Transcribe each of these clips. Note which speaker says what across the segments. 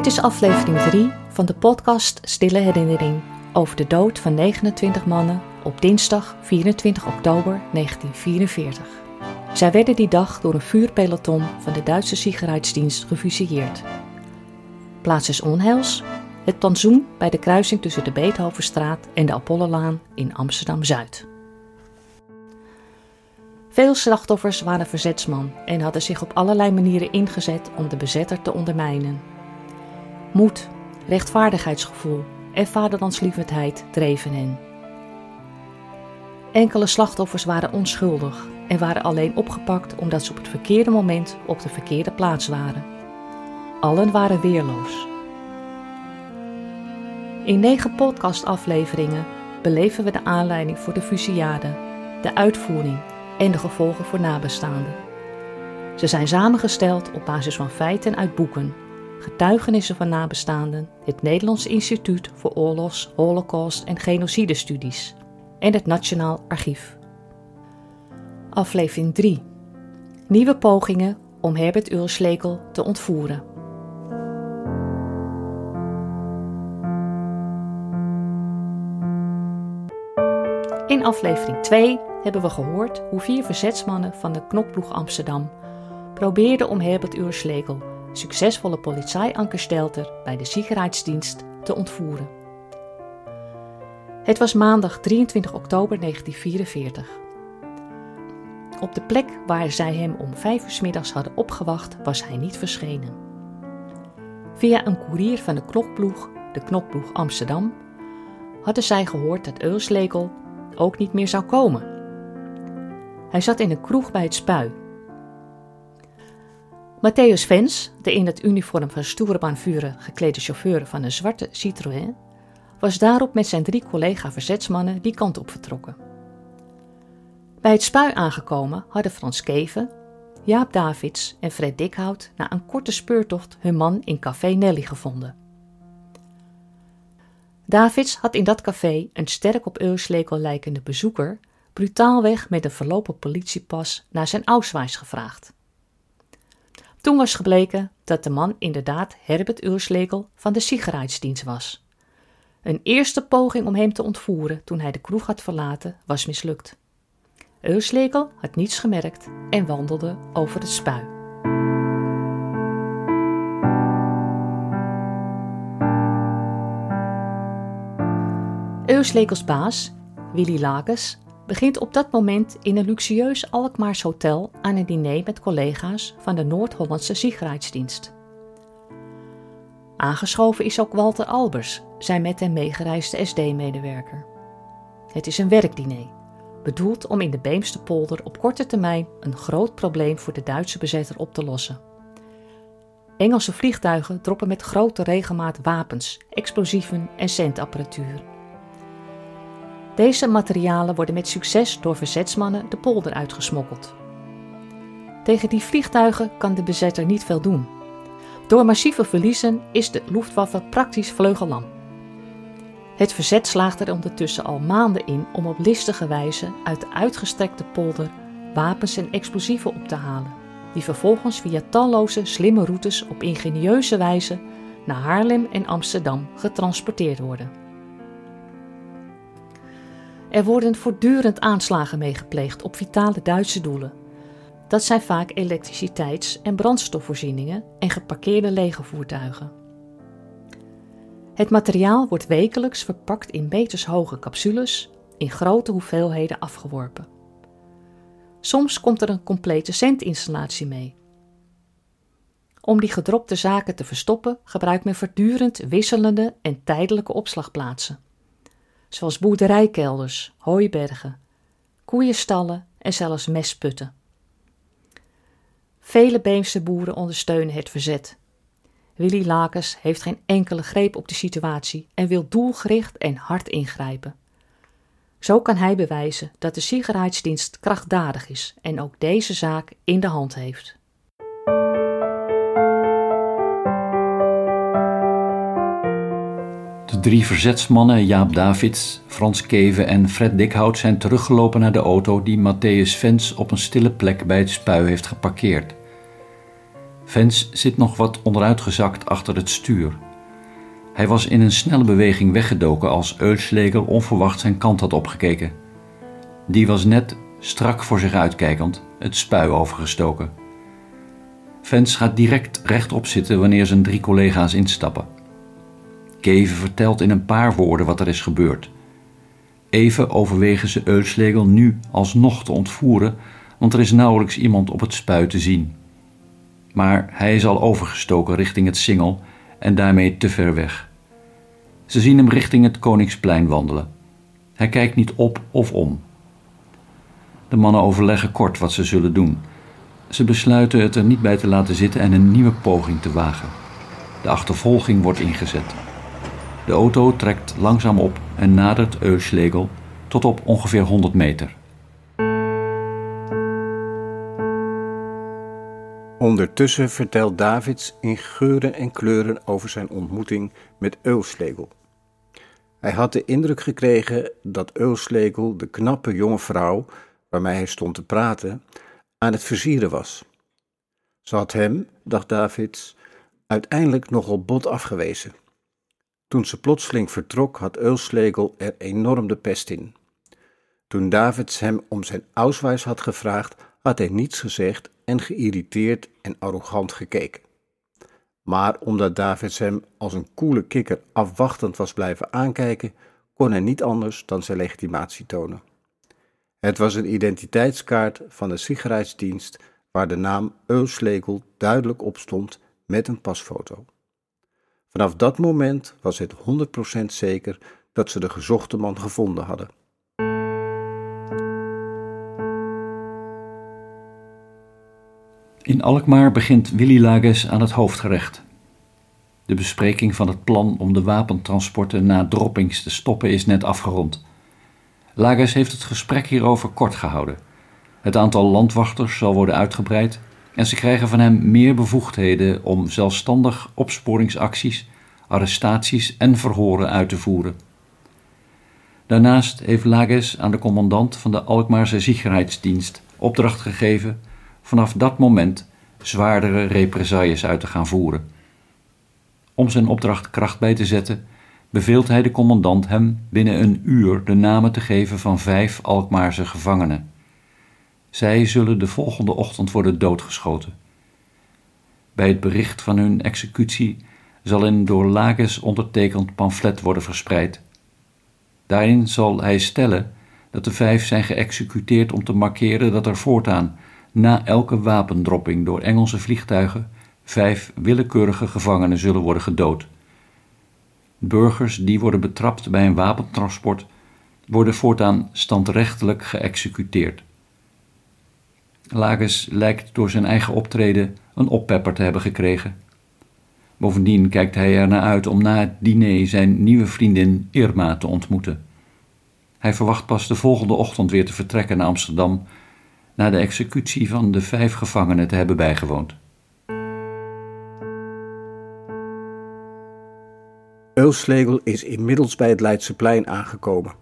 Speaker 1: Dit is aflevering 3 van de podcast Stille Herinnering over de dood van 29 mannen op dinsdag 24 oktober 1944. Zij werden die dag door een vuurpeloton van de Duitse Sicherheidsdienst gefusilleerd. Plaats is onheils, het plantsoen bij de kruising tussen de Beethovenstraat en de Apollolaan in Amsterdam-Zuid. Veel slachtoffers waren verzetsman en hadden zich op allerlei manieren ingezet om de bezetter te ondermijnen. Moed, rechtvaardigheidsgevoel en vaderlandslievendheid dreven hen. Enkele slachtoffers waren onschuldig en waren alleen opgepakt omdat ze op het verkeerde moment op de verkeerde plaats waren. Allen waren weerloos. In negen podcastafleveringen beleven we de aanleiding voor de fusillade, de uitvoering en de gevolgen voor nabestaanden. Ze zijn samengesteld op basis van feiten uit boeken, getuigenissen van nabestaanden, het Nederlands Instituut voor Oorlogs, Holocaust en Genocidestudies en het Nationaal Archief. Aflevering 3. Nieuwe pogingen om Herbert Ulslekel te ontvoeren. In aflevering 2 hebben we gehoord hoe vier verzetsmannen van de knokploeg Amsterdam probeerden om Herbert Urslegel, succesvolle politieankerstelter bij de Sicherheidsdienst, te ontvoeren. Het was maandag 23 oktober 1944. Op de plek waar zij hem om vijf uur middags hadden opgewacht, was hij niet verschenen. Via een koerier van de knokploeg, de knokploeg Amsterdam, hadden zij gehoord dat Eulslegel ook niet meer zou komen. Hij zat in een kroeg bij het spui. Matthäus Vens, de in het uniform van Stoerebaanvuren geklede chauffeur van een zwarte Citroën, was daarop met zijn drie collega-verzetsmannen die kant op vertrokken. Bij het spui aangekomen hadden Frans Keven, Jaap Davids en Fred Dikhout na een korte speurtocht hun man in Café Nelly gevonden. Davids had in dat café een sterk op Euslekel lijkende bezoeker brutaalweg met een verlopen politiepas naar zijn Ausweis gevraagd. Toen was gebleken dat de man inderdaad Herbert Urslekel van de Sicherheidsdienst was. Een eerste poging om hem te ontvoeren toen hij de kroeg had verlaten was mislukt. Urslekel had niets gemerkt en wandelde over het spui. Euslekels baas, Willy Lakes, begint op dat moment in een luxueus Alkmaars hotel aan een diner met collega's van de Noord-Hollandse Sicherheidsdienst. Aangeschoven is ook Walter Albers, zijn met hem meegereisde SD-medewerker. Het is een werkdiner, bedoeld om in de Beemsterpolder op korte termijn een groot probleem voor de Duitse bezetter op te lossen. Engelse vliegtuigen droppen met grote regelmaat wapens, explosieven en centapparatuur. Deze materialen worden met succes door verzetsmannen de polder uitgesmokkeld. Tegen die vliegtuigen kan de bezetter niet veel doen. Door massieve verliezen is de Luftwaffe praktisch vleugellam. Het verzet slaagt er ondertussen al maanden in om op listige wijze uit de uitgestrekte polder wapens en explosieven op te halen, die vervolgens via talloze slimme routes op ingenieuze wijze naar Haarlem en Amsterdam getransporteerd worden. Er worden voortdurend aanslagen meegepleegd op vitale Duitse doelen. Dat zijn vaak elektriciteits- en brandstofvoorzieningen en geparkeerde legervoertuigen. Het materiaal wordt wekelijks verpakt in metershoge capsules in grote hoeveelheden afgeworpen. Soms komt er een complete centinstallatie mee. Om die gedropte zaken te verstoppen gebruikt men voortdurend wisselende en tijdelijke opslagplaatsen zoals boerderijkelders, hooibergen, koeienstallen en zelfs mesputten. Vele Beemse boeren ondersteunen het verzet. Willy Lakers heeft geen enkele greep op de situatie en wil doelgericht en hard ingrijpen. Zo kan hij bewijzen dat de Sicherheidsdienst krachtdadig is en ook deze zaak in de hand heeft.
Speaker 2: Drie verzetsmannen, Jaap Davids, Frans Keven en Fred Dikhout, zijn teruggelopen naar de auto die Matthäus Vens op een stille plek bij het spui heeft geparkeerd. Vens zit nog wat onderuitgezakt achter het stuur. Hij was in een snelle beweging weggedoken als Eulslegel onverwacht zijn kant had opgekeken. Die was net, strak voor zich uitkijkend, het spui overgestoken. Vens gaat direct rechtop zitten wanneer zijn drie collega's instappen. Keven vertelt in een paar woorden wat er is gebeurd. Even overwegen ze Eulslegel nu alsnog te ontvoeren, want er is nauwelijks iemand op het spui te zien. Maar hij is al overgestoken richting het Singel en daarmee te ver weg. Ze zien hem richting het Koningsplein wandelen. Hij kijkt niet op of om. De mannen overleggen kort wat ze zullen doen. Ze besluiten het er niet bij te laten zitten en een nieuwe poging te wagen. De achtervolging wordt ingezet. De auto trekt langzaam op en nadert Euslegel tot op ongeveer 100 meter.
Speaker 3: Ondertussen vertelt Davids in geuren en kleuren over zijn ontmoeting met Eulslegel. Hij had de indruk gekregen dat Eulslegel, de knappe jonge vrouw waarmee hij stond te praten, aan het versieren was. Ze had hem, dacht Davids, uiteindelijk nogal bot afgewezen. Toen ze plotseling vertrok, had Eulslegel er enorm de pest in. Toen Davids hem om zijn auswijs had gevraagd, had hij niets gezegd en geïrriteerd en arrogant gekeken. Maar omdat Davids hem als een koele kikker afwachtend was blijven aankijken, kon hij niet anders dan zijn legitimatie tonen. Het was een identiteitskaart van de sicherheidsdienst waar de naam Eulslegel duidelijk op stond met een pasfoto. Vanaf dat moment was het 100% zeker dat ze de gezochte man gevonden hadden.
Speaker 2: In Alkmaar begint Willy Lages aan het hoofdgerecht. De bespreking van het plan om de wapentransporten na droppings te stoppen is net afgerond. Lages heeft het gesprek hierover kort gehouden. Het aantal landwachters zal worden uitgebreid en ze krijgen van hem meer bevoegdheden om zelfstandig opsporingsacties, arrestaties en verhoren uit te voeren. Daarnaast heeft Lages aan de commandant van de Alkmaarse Sicherheidsdienst opdracht gegeven vanaf dat moment zwaardere represailles uit te gaan voeren. Om zijn opdracht kracht bij te zetten, beveelt hij de commandant hem binnen een uur de namen te geven van vijf Alkmaarse gevangenen. Zij zullen de volgende ochtend worden doodgeschoten. Bij het bericht van hun executie zal een door Lages ondertekend pamflet worden verspreid. Daarin zal hij stellen dat de vijf zijn geëxecuteerd om te markeren dat er voortaan na elke wapendropping door Engelse vliegtuigen vijf willekeurige gevangenen zullen worden gedood. Burgers die worden betrapt bij een wapentransport worden voortaan standrechtelijk geëxecuteerd. Lages lijkt door zijn eigen optreden een oppepper te hebben gekregen. Bovendien kijkt hij er naar uit om na het diner zijn nieuwe vriendin Irma te ontmoeten. Hij verwacht pas de volgende ochtend weer te vertrekken naar Amsterdam na de executie van de vijf gevangenen te hebben bijgewoond.
Speaker 3: Eulslegel is inmiddels bij het Leidseplein aangekomen.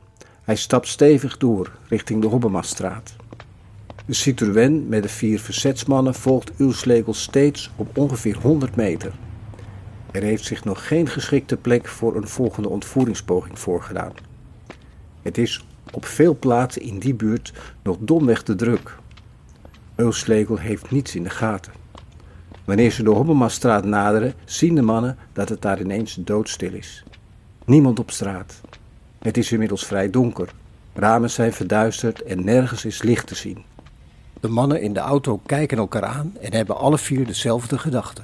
Speaker 3: Hij stapt stevig door richting de Hobbemastraat. De Citroën met de vier verzetsmannen volgt Eulslegel steeds op ongeveer 100 meter. Er heeft zich nog geen geschikte plek voor een volgende ontvoeringspoging voorgedaan. Het is op veel plaatsen in die buurt nog domweg te druk. Eulslegel heeft niets in de gaten. Wanneer ze de Hobbemastraat naderen, zien de mannen dat het daar ineens doodstil is. Niemand op straat. Het is inmiddels vrij donker. Ramen zijn verduisterd en nergens is licht te zien. De mannen in de auto kijken elkaar aan en hebben alle vier dezelfde gedachte.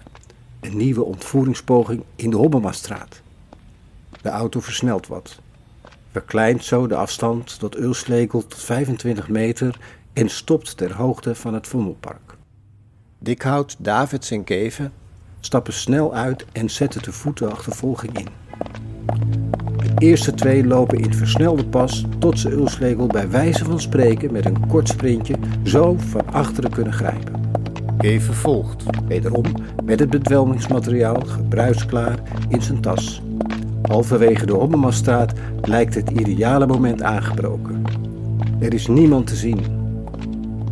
Speaker 3: Een nieuwe ontvoeringspoging in de Hobbemastraat. De auto versnelt wat. Verkleint zo de afstand tot Eulslegel tot 25 meter en stopt ter hoogte van het Vondelpark. Dikhout, Davids en Keven stappen snel uit en zetten de voetenachtervolging in. De eerste twee lopen in versnelde pas tot ze Ulslegel bij wijze van spreken met een kort sprintje zo van achteren kunnen grijpen. Keven volgt, wederom met het bedwelmingsmateriaal gebruiksklaar in zijn tas. Halverwege de Hobbemastraat lijkt het ideale moment aangebroken. Er is niemand te zien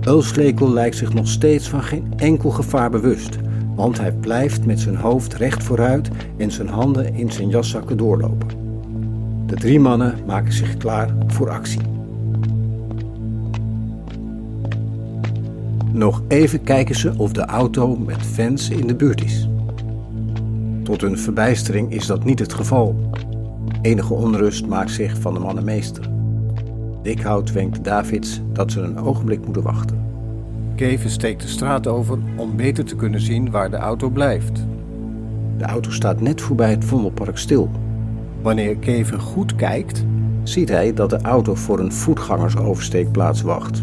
Speaker 3: Eulslekel lijkt zich nog steeds van geen enkel gevaar bewust, want hij blijft met zijn hoofd recht vooruit en zijn handen in zijn jaszakken doorlopen. De drie mannen maken zich klaar voor actie. Nog even kijken ze of de auto met fans in de buurt is. Tot hun verbijstering is dat niet het geval. Enige onrust maakt zich van de mannen meester. Dikhout wenkt Davids dat ze een ogenblik moeten wachten. Keven steekt de straat over om beter te kunnen zien waar de auto blijft. De auto staat net voorbij het Vondelpark stil. Wanneer Keven goed kijkt, ziet hij dat de auto voor een voetgangersoversteekplaats wacht.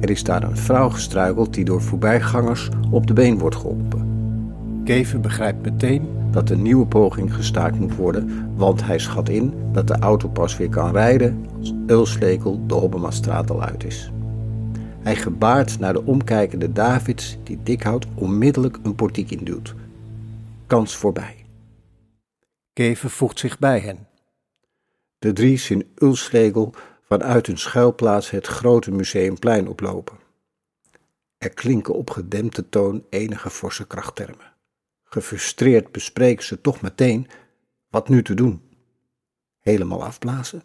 Speaker 3: Er is daar een vrouw gestruikeld die door voorbijgangers op de been wordt geholpen. Keven begrijpt meteen dat een nieuwe poging gestaakt moet worden, want hij schat in dat de auto pas weer kan rijden als Ulslekel de Hobbemastraat al uit is. Hij gebaart naar de omkijkende Davids die Dikhout onmiddellijk een portiek induwt. Kans voorbij. Keven voegt zich bij hen. De drie zien Ulslegel vanuit hun schuilplaats het grote museumplein oplopen. Er klinken op gedempte toon enige forse krachttermen. Gefrustreerd bespreken ze toch meteen wat nu te doen. Helemaal afblazen?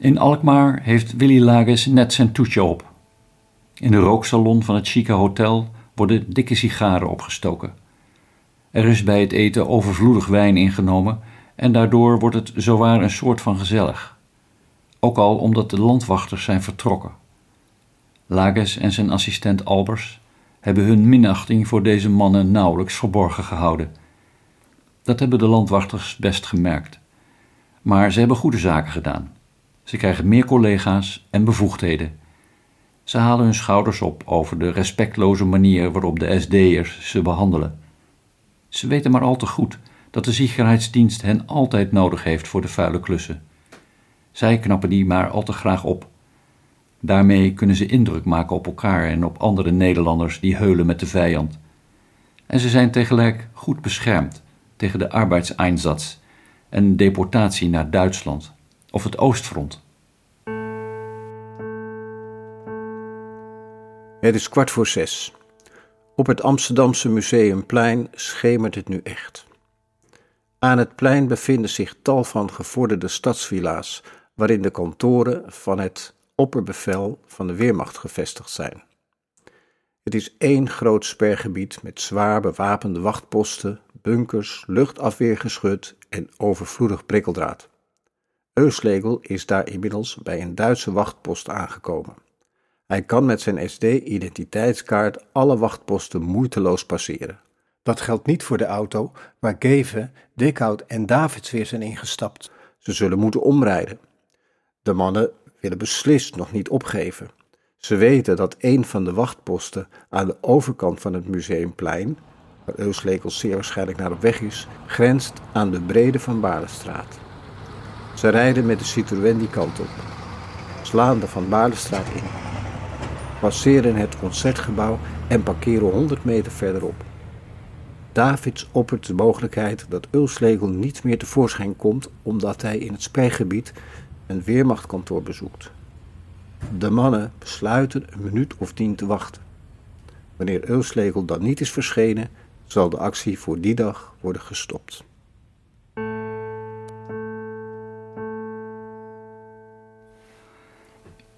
Speaker 2: In Alkmaar heeft Willy Lages net zijn toetje op. In de rooksalon van het chique hotel worden dikke sigaren opgestoken. Er is bij het eten overvloedig wijn ingenomen en daardoor wordt het zowaar een soort van gezellig. Ook al omdat de landwachters zijn vertrokken. Lages en zijn assistent Albers hebben hun minachting voor deze mannen nauwelijks verborgen gehouden. Dat hebben de landwachters best gemerkt. Maar ze hebben goede zaken gedaan. Ze krijgen meer collega's en bevoegdheden. Ze halen hun schouders op over de respectloze manier waarop de SD'ers ze behandelen. Ze weten maar al te goed dat de Sicherheidsdienst hen altijd nodig heeft voor de vuile klussen. Zij knappen die maar al te graag op. Daarmee kunnen ze indruk maken op elkaar en op andere Nederlanders die heulen met de vijand. En ze zijn tegelijk goed beschermd tegen de arbeidseinsatz en deportatie naar Duitsland of het Oostfront.
Speaker 3: Het is kwart voor zes. Op het Amsterdamse Museumplein schemert het nu echt. Aan het plein bevinden zich tal van gevorderde stadsvilla's, waarin de kantoren van het opperbevel van de Weermacht gevestigd zijn. Het is één groot spergebied met zwaar bewapende wachtposten, bunkers, luchtafweergeschut en overvloedig prikkeldraad. Euslegel is daar inmiddels bij een Duitse wachtpost aangekomen. Hij kan met zijn SD-identiteitskaart alle wachtposten moeiteloos passeren. Dat geldt niet voor de auto waar Geven, Dikhout en Davids weer zijn ingestapt. Ze zullen moeten omrijden. De mannen willen beslist nog niet opgeven. Ze weten dat een van de wachtposten aan de overkant van het museumplein, waar Euslekel zeer waarschijnlijk naar op weg is, grenst aan de brede van Baarlestraat. Ze rijden met de Citroën die kant op, slaan de Van Baarlestraat in, passeren het concertgebouw en parkeren 100 meter verderop. Davids oppert de mogelijkheid dat Ulslegel niet meer tevoorschijn komt omdat hij in het spreekgebied een weermachtkantoor bezoekt. De mannen besluiten een minuut of tien te wachten. Wanneer Ulslegel dan niet is verschenen, zal de actie voor die dag worden gestopt.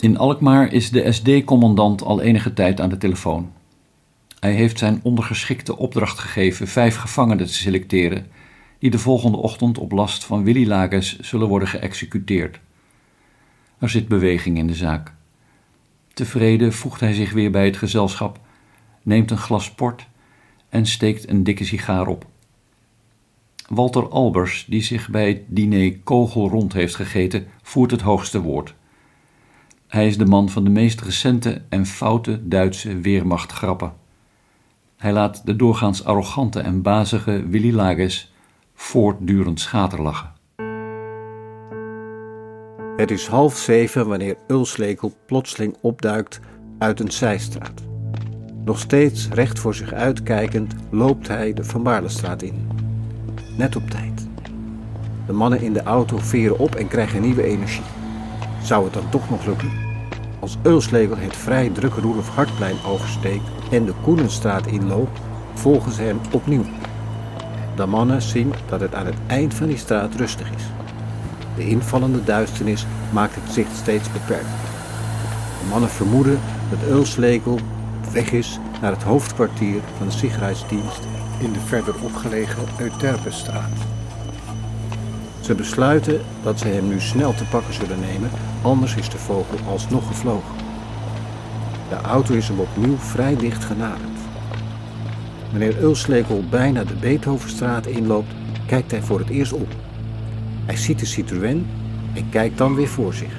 Speaker 2: In Alkmaar is de SD-commandant al enige tijd aan de telefoon. Hij heeft zijn ondergeschikte opdracht gegeven vijf gevangenen te selecteren, die de volgende ochtend op last van Willy Lages zullen worden geëxecuteerd. Er zit beweging in de zaak. Tevreden voegt hij zich weer bij het gezelschap, neemt een glas port en steekt een dikke sigaar op. Walter Albers, die zich bij het diner kogelrond heeft gegeten, voert het hoogste woord. Hij is de man van de meest recente en foute Duitse weermachtgrappen. Hij laat de doorgaans arrogante en bazige Willy Lages voortdurend schaterlachen.
Speaker 3: Het is half zeven wanneer Ulslekel plotseling opduikt uit een zijstraat. Nog steeds recht voor zich uitkijkend loopt hij de Van Baarlestraat in. Net op tijd. De mannen in de auto veren op en krijgen nieuwe energie. Zou het dan toch nog lukken? Als Eulslegel het vrij drukke Roelof Hartplein oversteekt en de Koenenstraat inloopt, volgen ze hem opnieuw. De mannen zien dat het aan het eind van die straat rustig is. De invallende duisternis maakt het zicht steeds beperkt. De mannen vermoeden dat Eulslegel op weg is naar het hoofdkwartier van de Sicherheidsdienst in de verder opgelegen Euterpenstraat. Ze besluiten dat ze hem nu snel te pakken zullen nemen, anders is de vogel alsnog gevlogen. De auto is hem opnieuw vrij dicht genaderd. Wanneer Ulslekel bijna de Beethovenstraat inloopt, kijkt hij voor het eerst op. Hij ziet de Citroën en kijkt dan weer voor zich.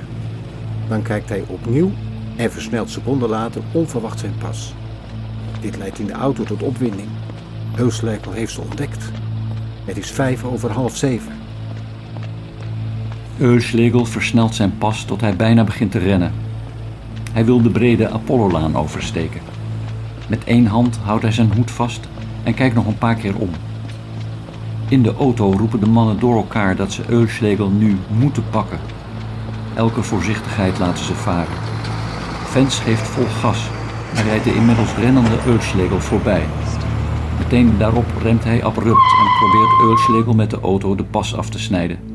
Speaker 3: Dan kijkt hij opnieuw en versnelt seconden later onverwacht zijn pas. Dit leidt in de auto tot opwinding. Ulslekel heeft ze ontdekt. Het is vijf over half zeven.
Speaker 2: Euslegel versnelt zijn pas tot hij bijna begint te rennen. Hij wil de brede Apollolaan oversteken. Met één hand houdt hij zijn hoed vast en kijkt nog een paar keer om. In de auto roepen de mannen door elkaar dat ze Euslegel nu moeten pakken. Elke voorzichtigheid laten ze varen. Vens geeft vol gas en rijdt de inmiddels rennende Euslegel voorbij. Meteen daarop remt hij abrupt en probeert Euslegel met de auto de pas af te snijden.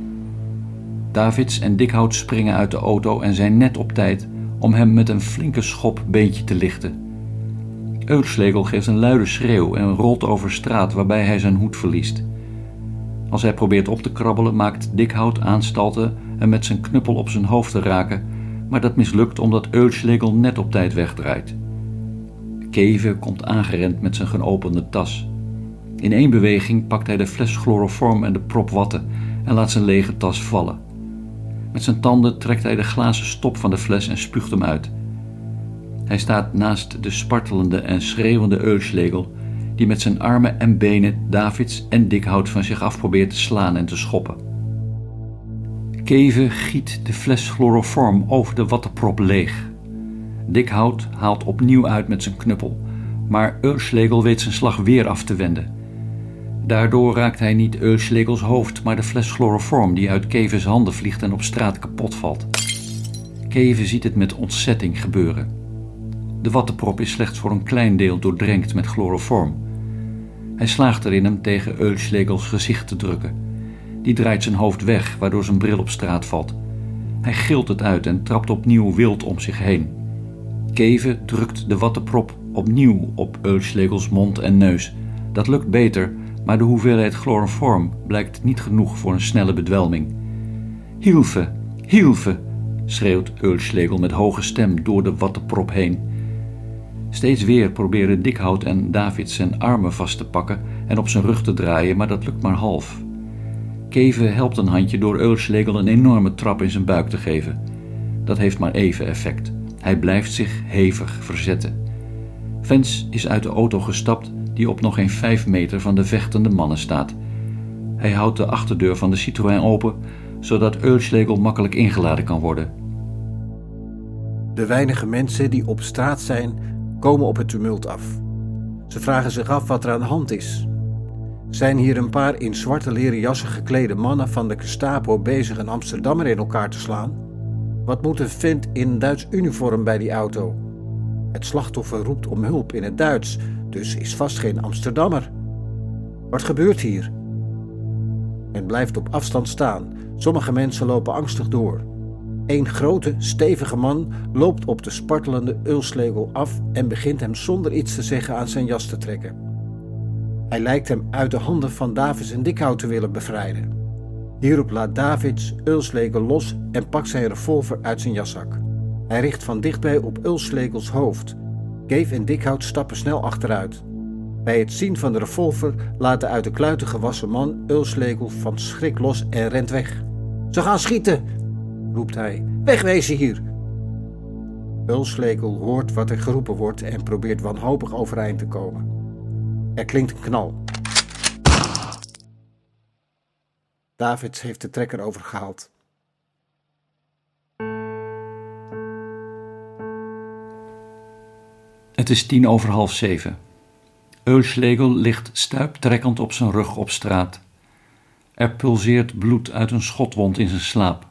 Speaker 2: Davids en Dikhout springen uit de auto en zijn net op tijd om hem met een flinke schop beentje te lichten. Eulslegel geeft een luide schreeuw en rolt over straat waarbij hij zijn hoed verliest. Als hij probeert op te krabbelen, maakt Dikhout aanstalten hem met zijn knuppel op zijn hoofd te raken, maar dat mislukt omdat Eulslegel net op tijd wegdraait. Keven komt aangerend met zijn geopende tas. In één beweging pakt hij de fles chloroform en de prop watten en laat zijn lege tas vallen. Met zijn tanden trekt hij de glazen stop van de fles en spuugt hem uit. Hij staat naast de spartelende en schreeuwende Euslegel, die met zijn armen en benen Davids en Dikhout van zich af probeert te slaan en te schoppen. Keven giet de fles chloroform over de wattenprop leeg. Dikhout haalt opnieuw uit met zijn knuppel, maar Euslegel weet zijn slag weer af te wenden. Daardoor raakt hij niet Euslegels hoofd, maar de fles chloroform die uit Kevens handen vliegt en op straat kapot valt. Keven ziet het met ontzetting gebeuren. De wattenprop is slechts voor een klein deel doordrenkt met chloroform. Hij slaagt erin hem tegen Euslegels gezicht te drukken. Die draait zijn hoofd weg, waardoor zijn bril op straat valt. Hij gilt het uit en trapt opnieuw wild om zich heen. Keven drukt de wattenprop opnieuw op Euslegels mond en neus. Dat lukt beter, maar de hoeveelheid chloroform blijkt niet genoeg voor een snelle bedwelming. Hilfe, hilfe, schreeuwt Eulschlegel met hoge stem door de wattenprop heen. Steeds weer proberen Dikhout en David zijn armen vast te pakken en op zijn rug te draaien, maar dat lukt maar half. Keven helpt een handje door Eulschlegel een enorme trap in zijn buik te geven. Dat heeft maar even effect. Hij blijft zich hevig verzetten. Vens is uit de auto gestapt die op nog geen vijf meter van de vechtende mannen staat. Hij houdt de achterdeur van de Citroën open, zodat Eulschlegel makkelijk ingeladen kan worden.
Speaker 3: De weinige mensen die op straat zijn, komen op het tumult af. Ze vragen zich af wat er aan de hand is. Zijn hier een paar in zwarte leren jassen geklede mannen van de Gestapo bezig een Amsterdammer in elkaar te slaan? Wat moet een vent in Duits uniform bij die auto? Het slachtoffer roept om hulp in het Duits, dus is vast geen Amsterdammer. Wat gebeurt hier? Men blijft op afstand staan. Sommige mensen lopen angstig door. Een grote, stevige man loopt op de spartelende Ulslegel af en begint hem zonder iets te zeggen aan zijn jas te trekken. Hij lijkt hem uit de handen van Davids en Dikhout te willen bevrijden. Hierop laat Davids Ulslegel los en pakt zijn revolver uit zijn jaszak. Hij richt van dichtbij op Ulslegels hoofd Keef en Dikhout stappen snel achteruit. Bij het zien van de revolver laat de uit de kluiten gewassen man Ulslegel van schrik los en rent weg. Ze gaan schieten, roept hij. Wegwezen hier! Ulslegel hoort wat er geroepen wordt en probeert wanhopig overeind te komen. Er klinkt een knal. Davids heeft de trekker overgehaald.
Speaker 2: Het is tien over half zeven. Eulschlegel ligt stuiptrekkend op zijn rug op straat. Er pulseert bloed uit een schotwond in zijn slaap.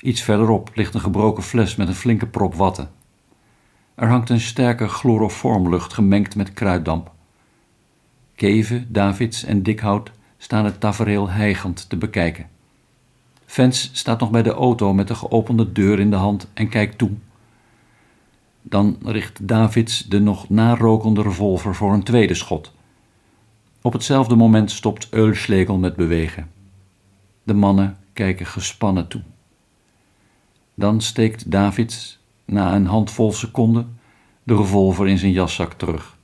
Speaker 2: Iets verderop ligt een gebroken fles met een flinke prop watten. Er hangt een sterke chloroformlucht gemengd met kruiddamp. Keven, Davids en Dikhout staan het tafereel hijgend te bekijken. Vens staat nog bij de auto met de geopende deur in de hand en kijkt toe. Dan richt Davids de nog narokende revolver voor een tweede schot. Op hetzelfde moment stopt Eulschlegel met bewegen. De mannen kijken gespannen toe. Dan steekt Davids, na een handvol seconden, de revolver in zijn jaszak terug.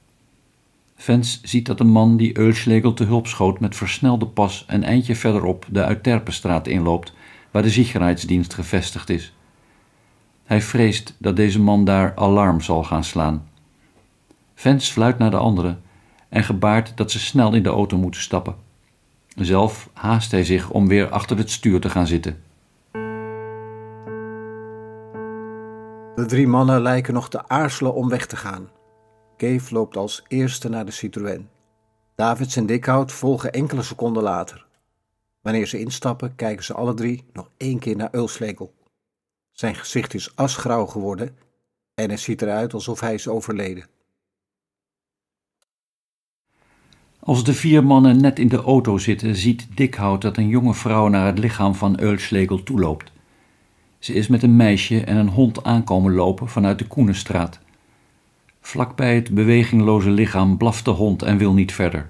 Speaker 2: Vens ziet dat de man die Eulschlegel te hulp schoot met versnelde pas een eindje verderop de Uiterpenstraat inloopt, waar de Sicherheidsdienst gevestigd is. Hij vreest dat deze man daar alarm zal gaan slaan. Vens fluit naar de anderen en gebaart dat ze snel in de auto moeten stappen. Zelf haast hij zich om weer achter het stuur te gaan zitten.
Speaker 3: De drie mannen lijken nog te aarzelen om weg te gaan. Keef loopt als eerste naar de Citroën. Davids en Dikhout volgen enkele seconden later. Wanneer ze instappen, kijken ze alle drie nog één keer naar Ulslegel. Zijn gezicht is asgrauw geworden en het ziet eruit alsof hij is overleden.
Speaker 2: Als de vier mannen net in de auto zitten, ziet Dikhout dat een jonge vrouw naar het lichaam van Eulslegel toeloopt. Ze is met een meisje en een hond aankomen lopen vanuit de Koenenstraat. Vlakbij het bewegingloze lichaam blaft de hond en wil niet verder.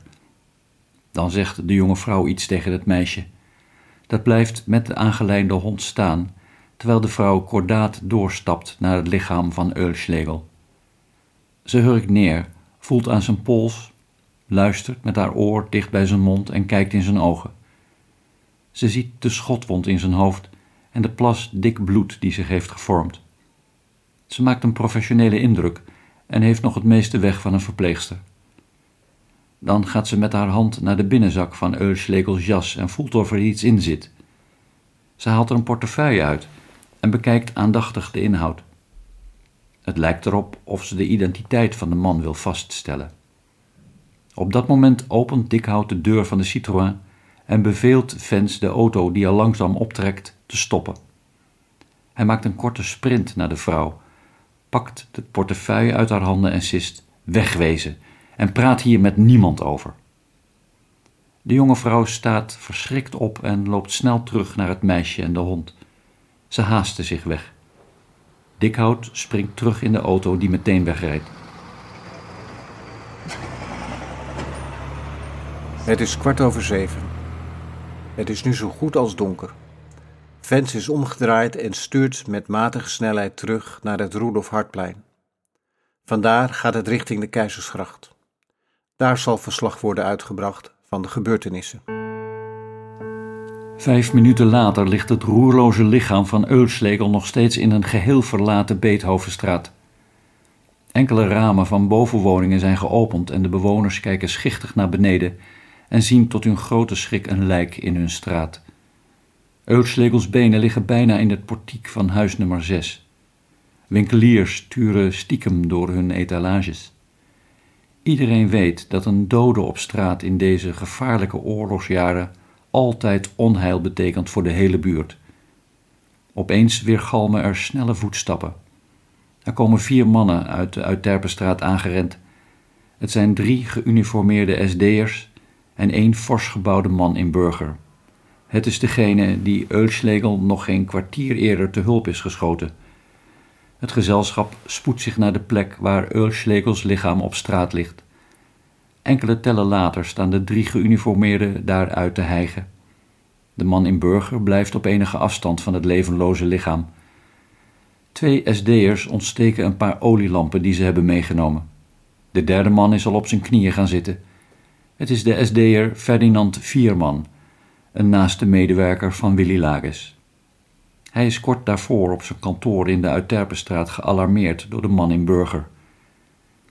Speaker 2: Dan zegt de jonge vrouw iets tegen het meisje. Dat blijft met de aangeleide hond staan, terwijl de vrouw kordaat doorstapt naar het lichaam van Eulschlegel. Ze hurkt neer, voelt aan zijn pols, luistert met haar oor dicht bij zijn mond en kijkt in zijn ogen. Ze ziet de schotwond in zijn hoofd en de plas dik bloed die zich heeft gevormd. Ze maakt een professionele indruk en heeft nog het meeste weg van een verpleegster. Dan gaat ze met haar hand naar de binnenzak van Eulschlegels jas en voelt of er iets in zit. Ze haalt er een portefeuille uit en bekijkt aandachtig de inhoud. Het lijkt erop of ze de identiteit van de man wil vaststellen. Op dat moment opent Dikhout de deur van de Citroën en beveelt Vens de auto die al langzaam optrekt te stoppen. Hij maakt een korte sprint naar de vrouw, pakt de portefeuille uit haar handen en sist: Wegwezen en praat hier met niemand over. De jonge vrouw staat verschrikt op en loopt snel terug naar het meisje en de hond. Ze haasten zich weg. Dikhout springt terug in de auto die meteen wegrijdt.
Speaker 3: Het is kwart over zeven. Het is nu zo goed als donker. Vens is omgedraaid en stuurt met matige snelheid terug naar het Roelof Hartplein. Vandaar gaat het richting de Keizersgracht. Daar zal verslag worden uitgebracht van de gebeurtenissen.
Speaker 2: Vijf minuten later ligt het roerloze lichaam van Eulslegel nog steeds in een geheel verlaten Beethovenstraat. Enkele ramen van bovenwoningen zijn geopend en de bewoners kijken schichtig naar beneden en zien tot hun grote schrik een lijk in hun straat. Eulslegels benen liggen bijna in het portiek van huis nummer 6. Winkeliers turen stiekem door hun etalages. Iedereen weet dat een dode op straat in deze gevaarlijke oorlogsjaren altijd onheil betekent voor de hele buurt. Opeens weergalmen er snelle voetstappen. Er komen vier mannen uit de Uitterpenstraat aangerend. Het zijn drie geuniformeerde SD'ers en één fors gebouwde man in burger. Het is degene die Eulschlegel nog geen kwartier eerder te hulp is geschoten. Het gezelschap spoedt zich naar de plek waar Eulschlegels lichaam op straat ligt. Enkele tellen later staan de drie geuniformeerden daaruit te hijgen. De man in burger blijft op enige afstand van het levenloze lichaam. Twee SD'ers ontsteken een paar olielampen die ze hebben meegenomen. De derde man is al op zijn knieën gaan zitten. Het is de SD'er Ferdinand Vierman, een naaste medewerker van Willy Lages. Hij is kort daarvoor op zijn kantoor in de Uitterpenstraat gealarmeerd door de man in burger.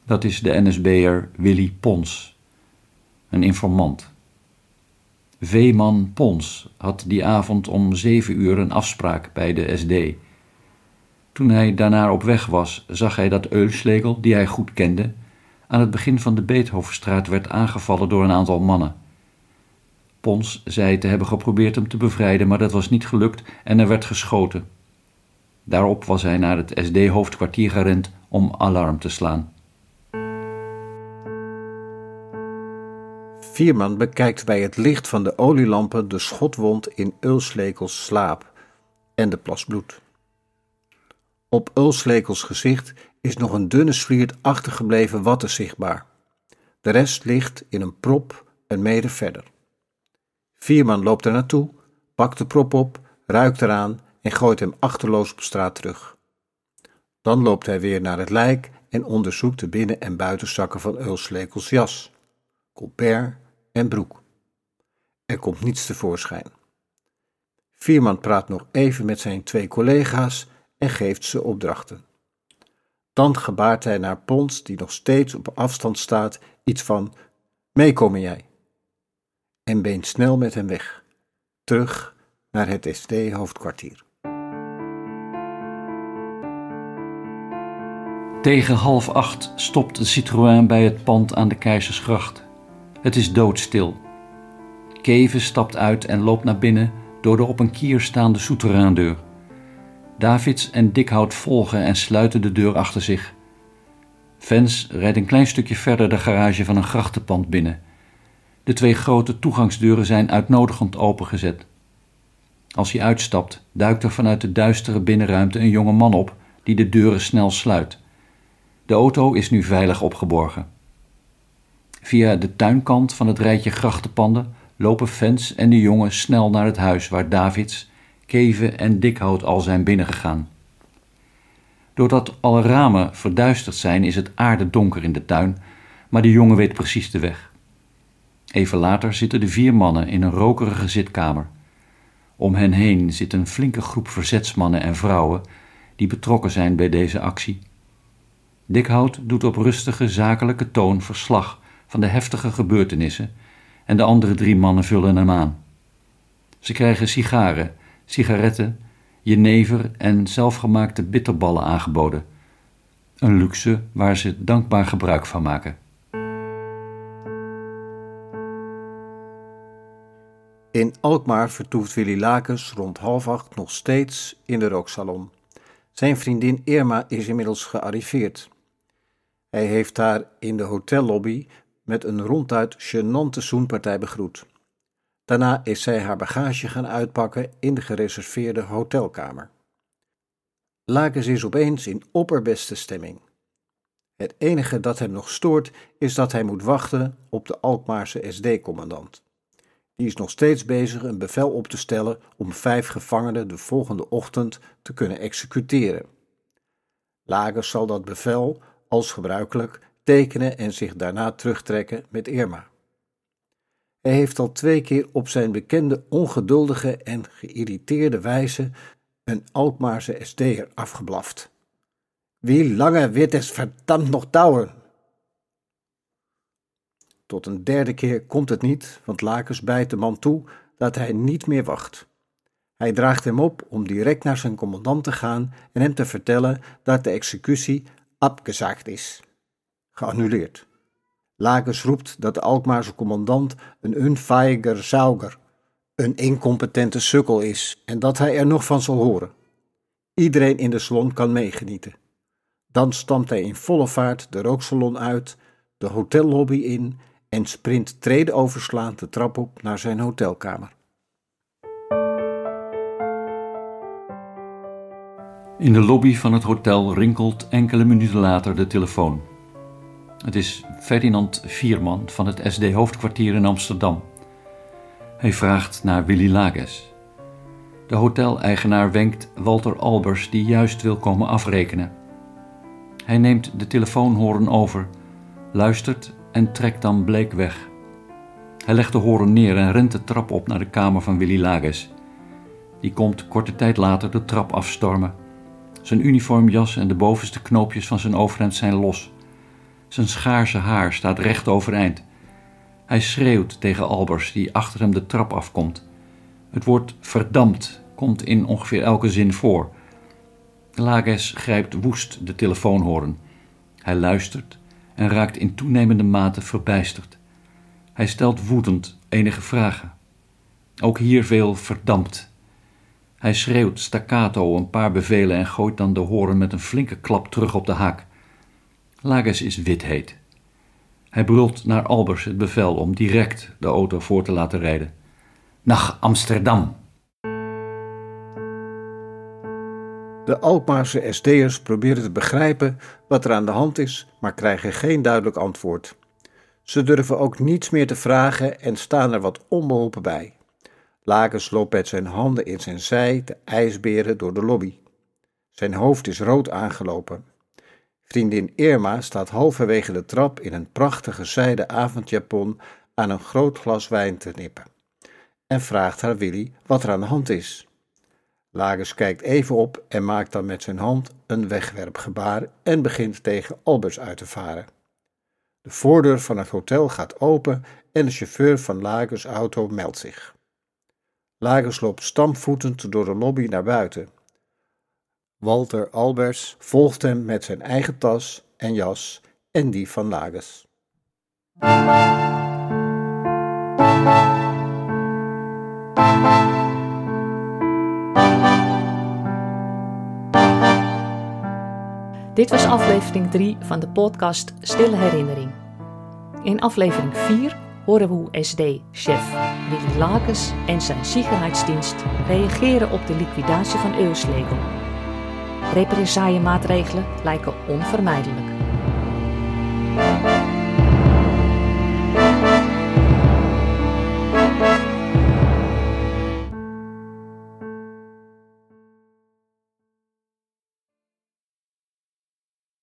Speaker 2: Dat is de NSB'er Willy Pons, een informant. Veeman Pons had die avond om zeven uur een afspraak bij de SD. Toen hij daarna op weg was, zag hij dat Eulslegel, die hij goed kende, aan het begin van de Beethovenstraat werd aangevallen door een aantal mannen. Pons zei te hebben geprobeerd hem te bevrijden, maar dat was niet gelukt en er werd geschoten. Daarop was hij naar het SD-hoofdkwartier gerend om alarm te slaan.
Speaker 3: Vierman bekijkt bij het licht van de olielampen de schotwond in Ulslekels slaap en de plas bloed. Op Ulslekels gezicht is nog een dunne sliert achtergebleven watten zichtbaar. De rest ligt in een prop een meter verder. Vierman loopt er naartoe, pakt de prop op, ruikt eraan en gooit hem achterloos op straat terug. Dan loopt hij weer naar het lijk en onderzoekt de binnen- en buitenzakken van Ulslekels jas, colbert en broek. Er komt niets tevoorschijn. Vierman praat nog even met zijn twee collega's en geeft ze opdrachten. Dan gebaart hij naar Pons, die nog steeds op afstand staat, iets van: Meekomen jij? En beent snel met hem weg, terug naar het SD-hoofdkwartier.
Speaker 2: Tegen half acht stopt de Citroën bij het pand aan de Keizersgracht. Het is doodstil. Keven stapt uit en loopt naar binnen door de op een kier staande souterraindeur. Davids en Dikhout volgen en sluiten de deur achter zich. Vens rijdt een klein stukje verder de garage van een grachtenpand binnen. De twee grote toegangsdeuren zijn uitnodigend opengezet. Als hij uitstapt, duikt er vanuit de duistere binnenruimte een jonge man op die de deuren snel sluit. De auto is nu veilig opgeborgen. Via de tuinkant van het rijtje grachtenpanden lopen Fens en de jongen snel naar het huis waar Davids, Keven en Dikhout al zijn binnengegaan. Doordat alle ramen verduisterd zijn, is het aardedonker in de tuin, maar de jongen weet precies de weg. Even later zitten de vier mannen in een rokerige zitkamer. Om hen heen zit een flinke groep verzetsmannen en vrouwen die betrokken zijn bij deze actie. Dikhout doet op rustige, zakelijke toon verslag van de heftige gebeurtenissen en de andere drie mannen vullen hem aan. Ze krijgen sigaren, sigaretten, jenever en zelfgemaakte bitterballen aangeboden. Een luxe waar ze dankbaar gebruik van maken.
Speaker 3: In Alkmaar vertoeft Willy Lakens rond half acht nog steeds in de rooksalon. Zijn vriendin Irma is inmiddels gearriveerd. Hij heeft haar in de hotellobby met een ronduit gênante zoenpartij begroet. Daarna is zij haar bagage gaan uitpakken in de gereserveerde hotelkamer. Lakens is opeens in opperbeste stemming. Het enige dat hem nog stoort is dat hij moet wachten op de Alkmaarse SD-commandant. Die is nog steeds bezig een bevel op te stellen om vijf gevangenen de volgende ochtend te kunnen executeren. Lakens zal dat bevel, als gebruikelijk, tekenen en zich daarna terugtrekken met Irma. Hij heeft al twee keer op zijn bekende ongeduldige en geïrriteerde wijze een Alkmaarse SD'er afgeblaft. Wie lange wird es verdammt nog dauern? Tot een derde keer komt het niet, want Lakers bijt de man toe dat hij niet meer wacht. Hij draagt hem op om direct naar zijn commandant te gaan en hem te vertellen dat de executie abgezakt is, geannuleerd. Lakers roept dat de Alkmaarse commandant een unfeiger sauger, een incompetente sukkel is en dat hij er nog van zal horen. Iedereen in de salon kan meegenieten. Dan stampt hij in volle vaart de rooksalon uit, de hotellobby in en sprint treden overslaand de trap op naar zijn hotelkamer.
Speaker 2: In de lobby van het hotel rinkelt enkele minuten later de telefoon. Het is Ferdinand Vierman van het SD-hoofdkwartier in Amsterdam. Hij vraagt naar Willy Lages. De hoteleigenaar wenkt Walter Albers, die juist wil komen afrekenen. Hij neemt de telefoonhoorn over, luistert en trekt dan bleek weg. Hij legt de horen neer en rent de trap op naar de kamer van Willy Lages. Die komt korte tijd later de trap afstormen. Zijn uniformjas en de bovenste knoopjes van zijn overhemd zijn los. Zijn schaarse haar staat recht overeind. Hij schreeuwt tegen Albers, die achter hem de trap afkomt. Het woord verdampt komt in ongeveer elke zin voor. Lages grijpt woest de telefoonhoorn. Hij luistert en raakt in toenemende mate verbijsterd. Hij stelt woedend enige vragen. Ook hier veel verdampt. Hij schreeuwt staccato een paar bevelen en gooit dan de horen met een flinke klap terug op de haak. Lages is wit Hij brult naar Albers het bevel om direct de auto voor te laten rijden. Naar Amsterdam.
Speaker 3: De Alkmaarse SD'ers proberen te begrijpen wat er aan de hand is, maar krijgen geen duidelijk antwoord. Ze durven ook niets meer te vragen en staan er wat onbeholpen bij. Lakens loopt met zijn handen in zijn zij te ijsberen door de lobby. Zijn hoofd is rood aangelopen. Vriendin Irma staat halverwege de trap in een prachtige zijden avondjapon aan een groot glas wijn te nippen en vraagt haar Willy wat er aan de hand is. Lagers kijkt even op en maakt dan met zijn hand een wegwerpgebaar en begint tegen Albers uit te varen. De voordeur van het hotel gaat open en de chauffeur van Lagers auto meldt zich. Lagers loopt stampvoetend door de lobby naar buiten. Walter Albers volgt hem met zijn eigen tas en jas en die van Lagers.
Speaker 1: Dit was aflevering 3 van de podcast Stille Herinnering. In aflevering 4 horen we hoe SD-chef Willy Lakens en zijn Sicherheidsdienst reageren op de liquidatie van Euslegel. Represaillemaatregelen lijken onvermijdelijk.